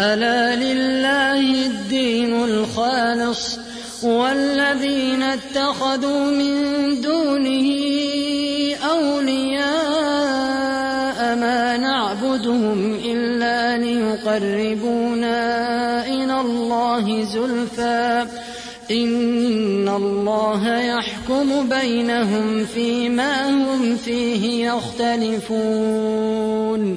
ألا لله الدين الخالص والذين اتخذوا من دونه أولياء ما نعبدهم إلا ليقربونا إلى الله زلفى. إن الله يحكم بينهم فيما هم فيه يختلفون.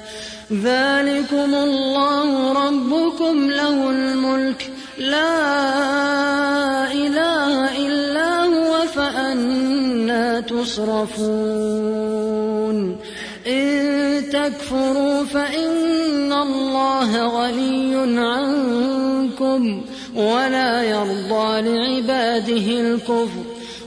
ذلكم الله ربكم له الملك. لا إله إلا هو فأنا تصرفون. إن تكفروا فإن الله غني عنكم ولا يرضى لعباده الكفر.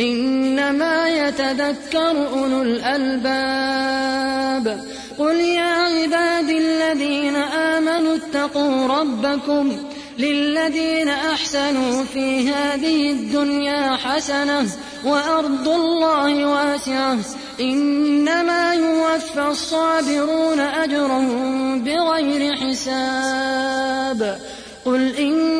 إنما يتذكر أولو الألباب. قل يا عبادي الذين آمنوا اتقوا ربكم للذين أحسنوا في هذه الدنيا حسنة وأرض الله واسعة. إنما يوفى الصابرون أجرهم بغير حساب. قل إني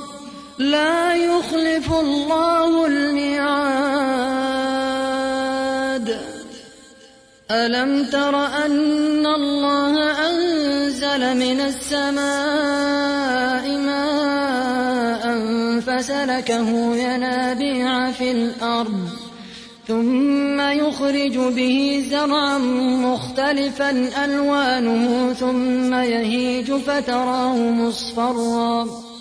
لا يخلف الله الميعاد. ألم تر أن الله أنزل من السماء ماء فسلكه ينابيع في الأرض ثم يخرج به زرعا مختلفا ألوانه ثم يهيج فتراه مصفرا.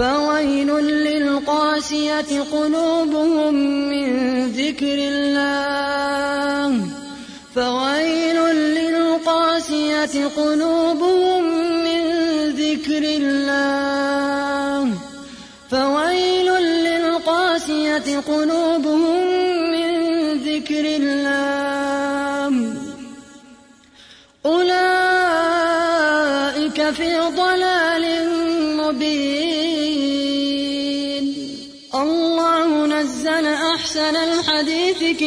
فويل للقاسية قلوبهم من ذكر الله. فويل للقاسية قلوبهم من ذكر الله. فويل للقاسية قلوبهم من ذكر الله. أولئك في ضلال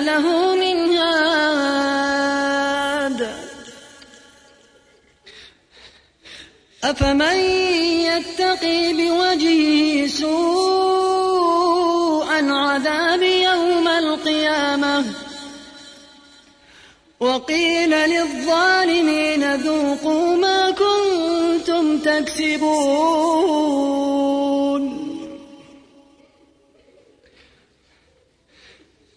له من هاد. أفمن يتقي بوجهه سوء العذاب يوم القيامة؟ وقيل للظالمين ذوقوا ما كنتم تكسبون.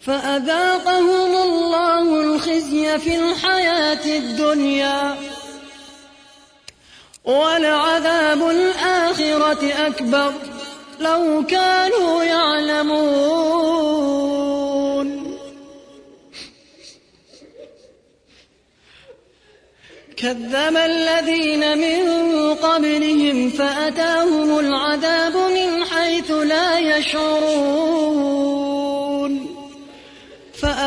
فأذاقهم الله الخزي في الحياة الدنيا. ولعذاب الآخرة أكبر. لو كانوا يعلمون. كذب الذين من قبلهم فأتاهم العذاب من حيث لا يشعرون.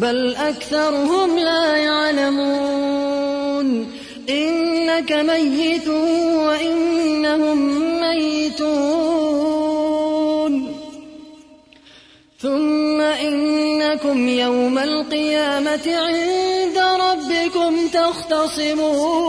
بل أكثرهم لا يعلمون إنك ميت وإنهم ميتون ثم إنكم يوم القيامة عند ربكم تختصمون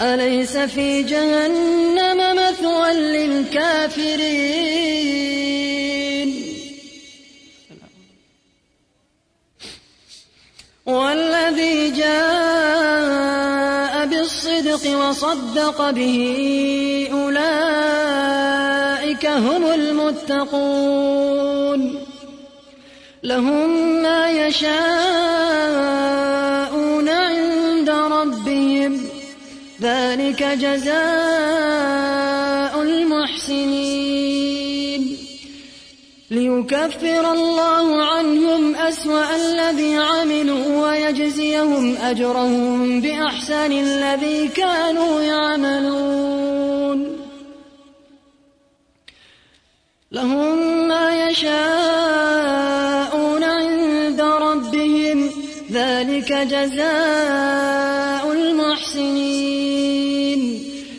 أليس في جهنم مثوى للكافرين؟ والذي جاء بالصدق وصدق به أولئك هم المتقون. لهم ما يشاءون ذلك جزاء المحسنين. ليكفر الله عنهم أسوأ الذي عملوا ويجزيهم أجرهم بأحسن الذي كانوا يعملون. لهم ما يشاءون عند ربهم ذلك جزاء المحسنين.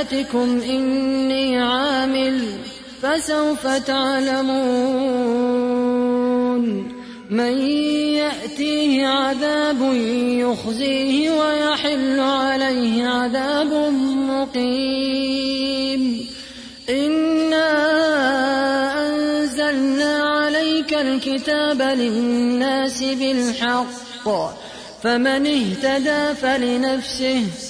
مكانتكم إني عامل فسوف تعلمون من يأتيه عذاب يخزيه ويحل عليه عذاب مقيم إنا أنزلنا عليك الكتاب للناس بالحق فمن اهتدى فلنفسه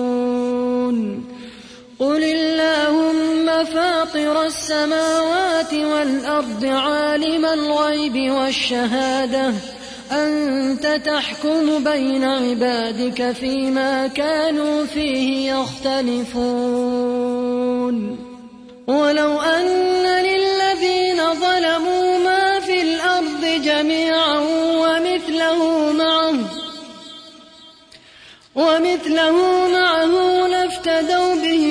قل اللهم فاطر السماوات والأرض عالم الغيب والشهادة أنت تحكم بين عبادك فيما كانوا فيه يختلفون ولو أن للذين ظلموا ما في الأرض جميعا ومثله معه ومثله معه لافتدوا به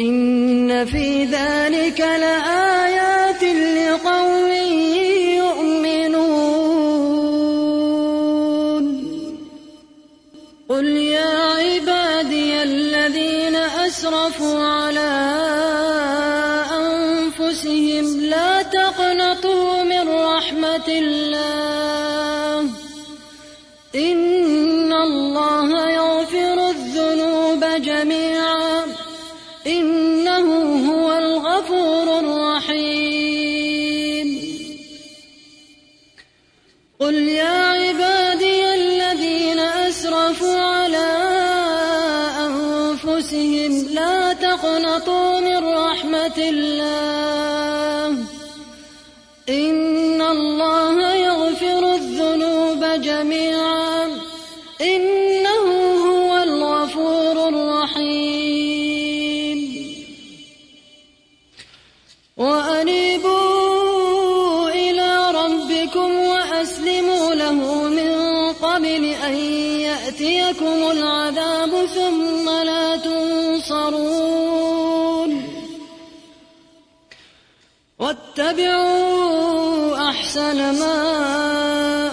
إن في ذلك لآيات لقوم قبل أن يأتيكم العذاب ثم لا تنصرون. واتبعوا أحسن ما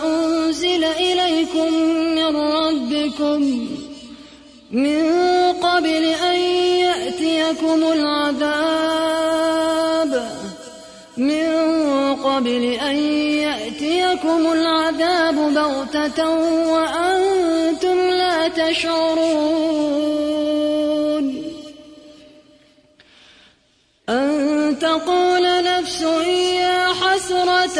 أنزل إليكم من ربكم. من قبل أن يأتيكم العذاب. من قبل أن يأتيكم العذاب بغتة وأنتم لا تشعرون. أن تقول نفس يا حسرة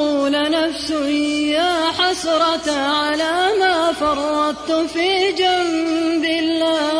تقول نفس يا حسرة على ما فرطت في جنب الله.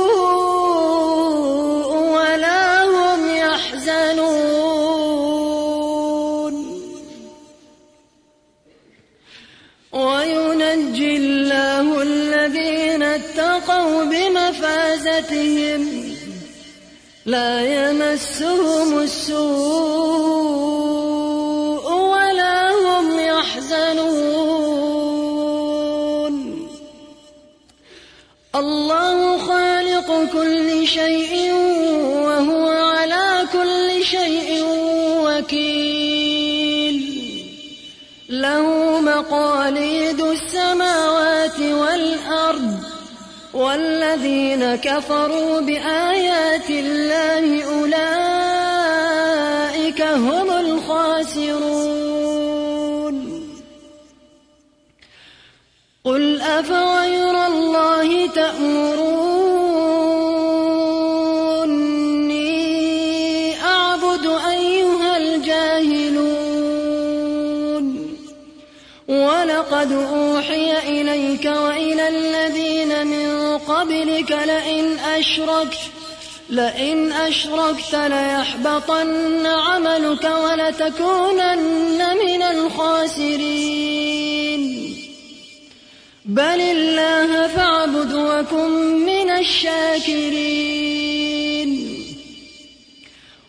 اتقوا بمفازتهم لا يمسهم السوء ولا هم يحزنون. الله خالق كل شيء والذين كفروا بآيات الله أولئك هم الخاسرون. قل أفغير الله تأمروني أعبد أيها الجاهلون. ولقد أوحي إليك وإلى الذين من قبلك لئن أشركت لئن أشركت ليحبطن عملك ولتكونن من الخاسرين. بل الله فاعبد وكن من الشاكرين.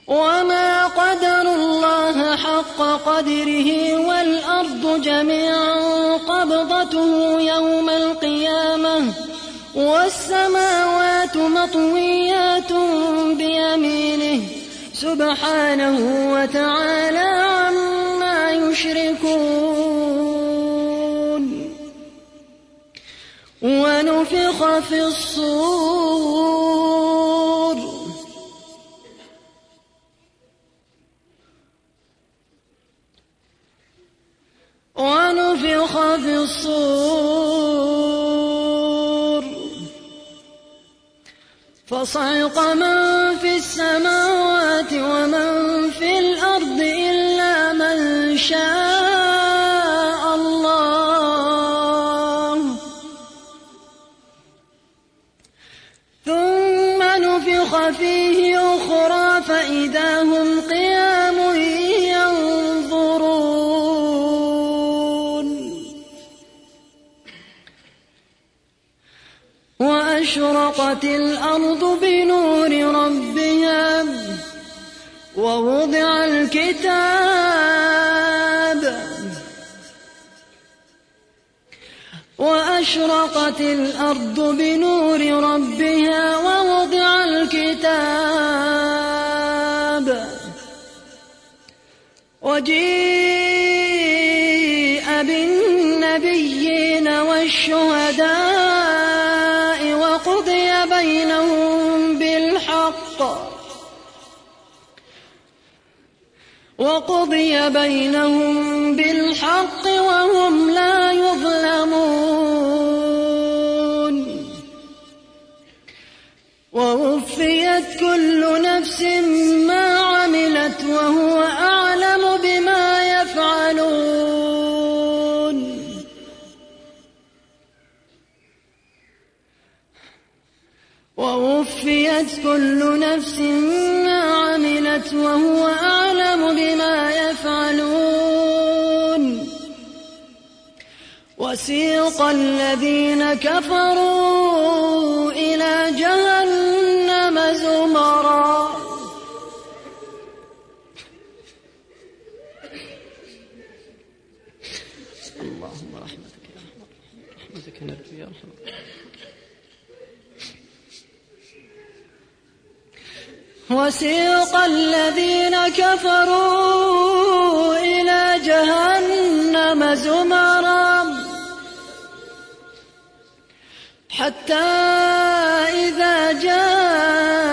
وما قدر الله حق قدره والأرض جميعا قبضته والسماوات مطويات بيمينه سبحانه وتعالى عما يشركون. ونفخ في الصور. ونفخ في الصور. فصعق من في السماوات ومن في الأرض إلا من شاء. وأشرقت الأرض بنور ربها ووضع الكتاب وأشرقت الأرض بنور ربها ووضع الكتاب وجيء بالنبيين والشهداء وقضي بينهم بالحق وهم لا يظلمون. ووفيت كل نفس ما عملت وهو أعلم بما يفعلون. ووفيت كل نفس ما عملت وهو أعلم وسيق الذين كفروا إلى جهنم زمرا. اللهم رحمتك يا رحمة رحمتك نرجو يا رحمة وسيق الذين كفروا إلى جهنم زمرا. حتى إذا جاءوها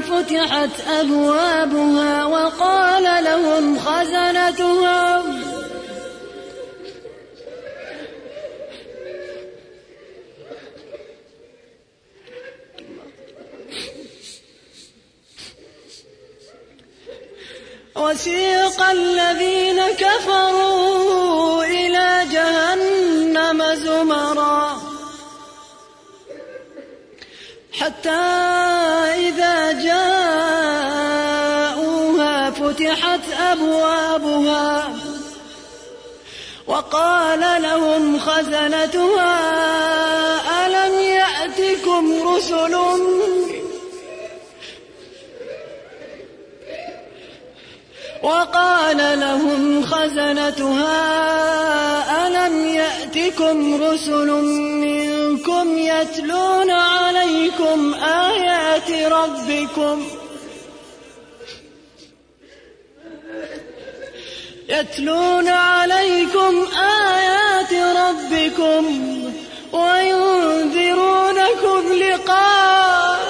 فتحت أبوابها وقال لهم خزنتها. وسيق الذين كفروا إلى جهنم زمرا. حتى إذا جاءوها فتحت أبوابها وقال لهم خزنتها ألم يأتكم رسل؟ وقال لهم خزنتها ألم يأتكم رسل؟ منكم يتلون عليكم آيات ربكم. يتلون عليكم آيات ربكم. وينذرونكم لقاء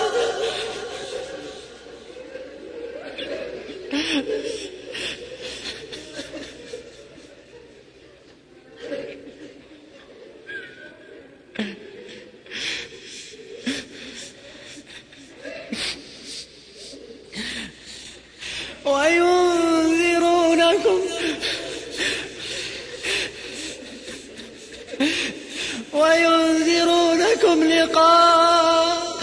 وينذرونكم وينذرونكم لقاء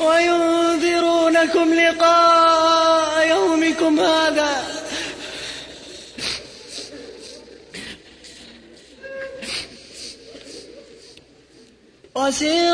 وينذرونكم لقاء يومكم هذا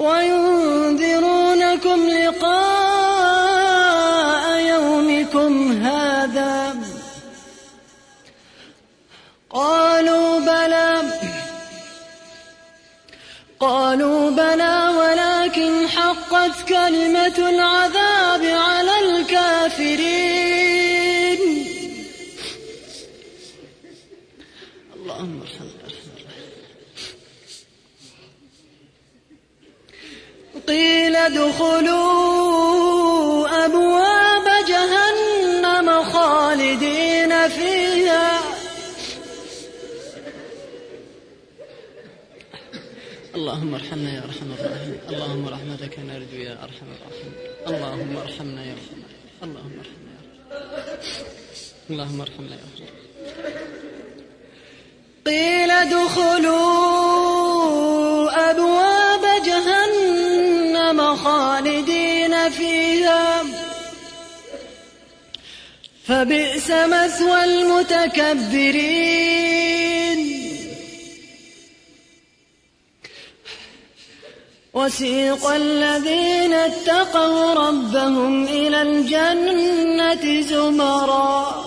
وينذرونكم لقاء يومكم هذا. قالوا بلى قالوا بلى ولكن حقت كلمة العذاب. ادخلوا أبواب جهنم خالدين فيها. اللهم ارحمنا يا أرحم الراحمين. اللهم رحمتك نرجو يا أرحم الراحمين. اللهم ارحمنا يا ارحم اللهم ارحمنا يا اللهم ارحمنا يا ارحم قيل ادخلوا فبئس مثوى المتكبرين. وسيق الذين اتقوا ربهم إلى الجنة زمرًا.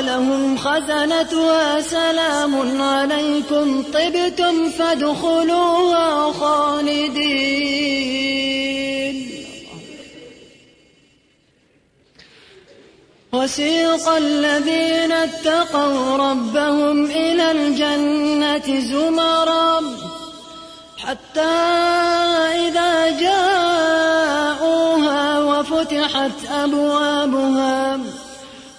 لهم خزنتها سلام عليكم. طبتم فادخلوها خالدين. وسيق الذين اتقوا ربهم إلى الجنة زمرًا. حتى إذا جاءوها وفتحت أبوابها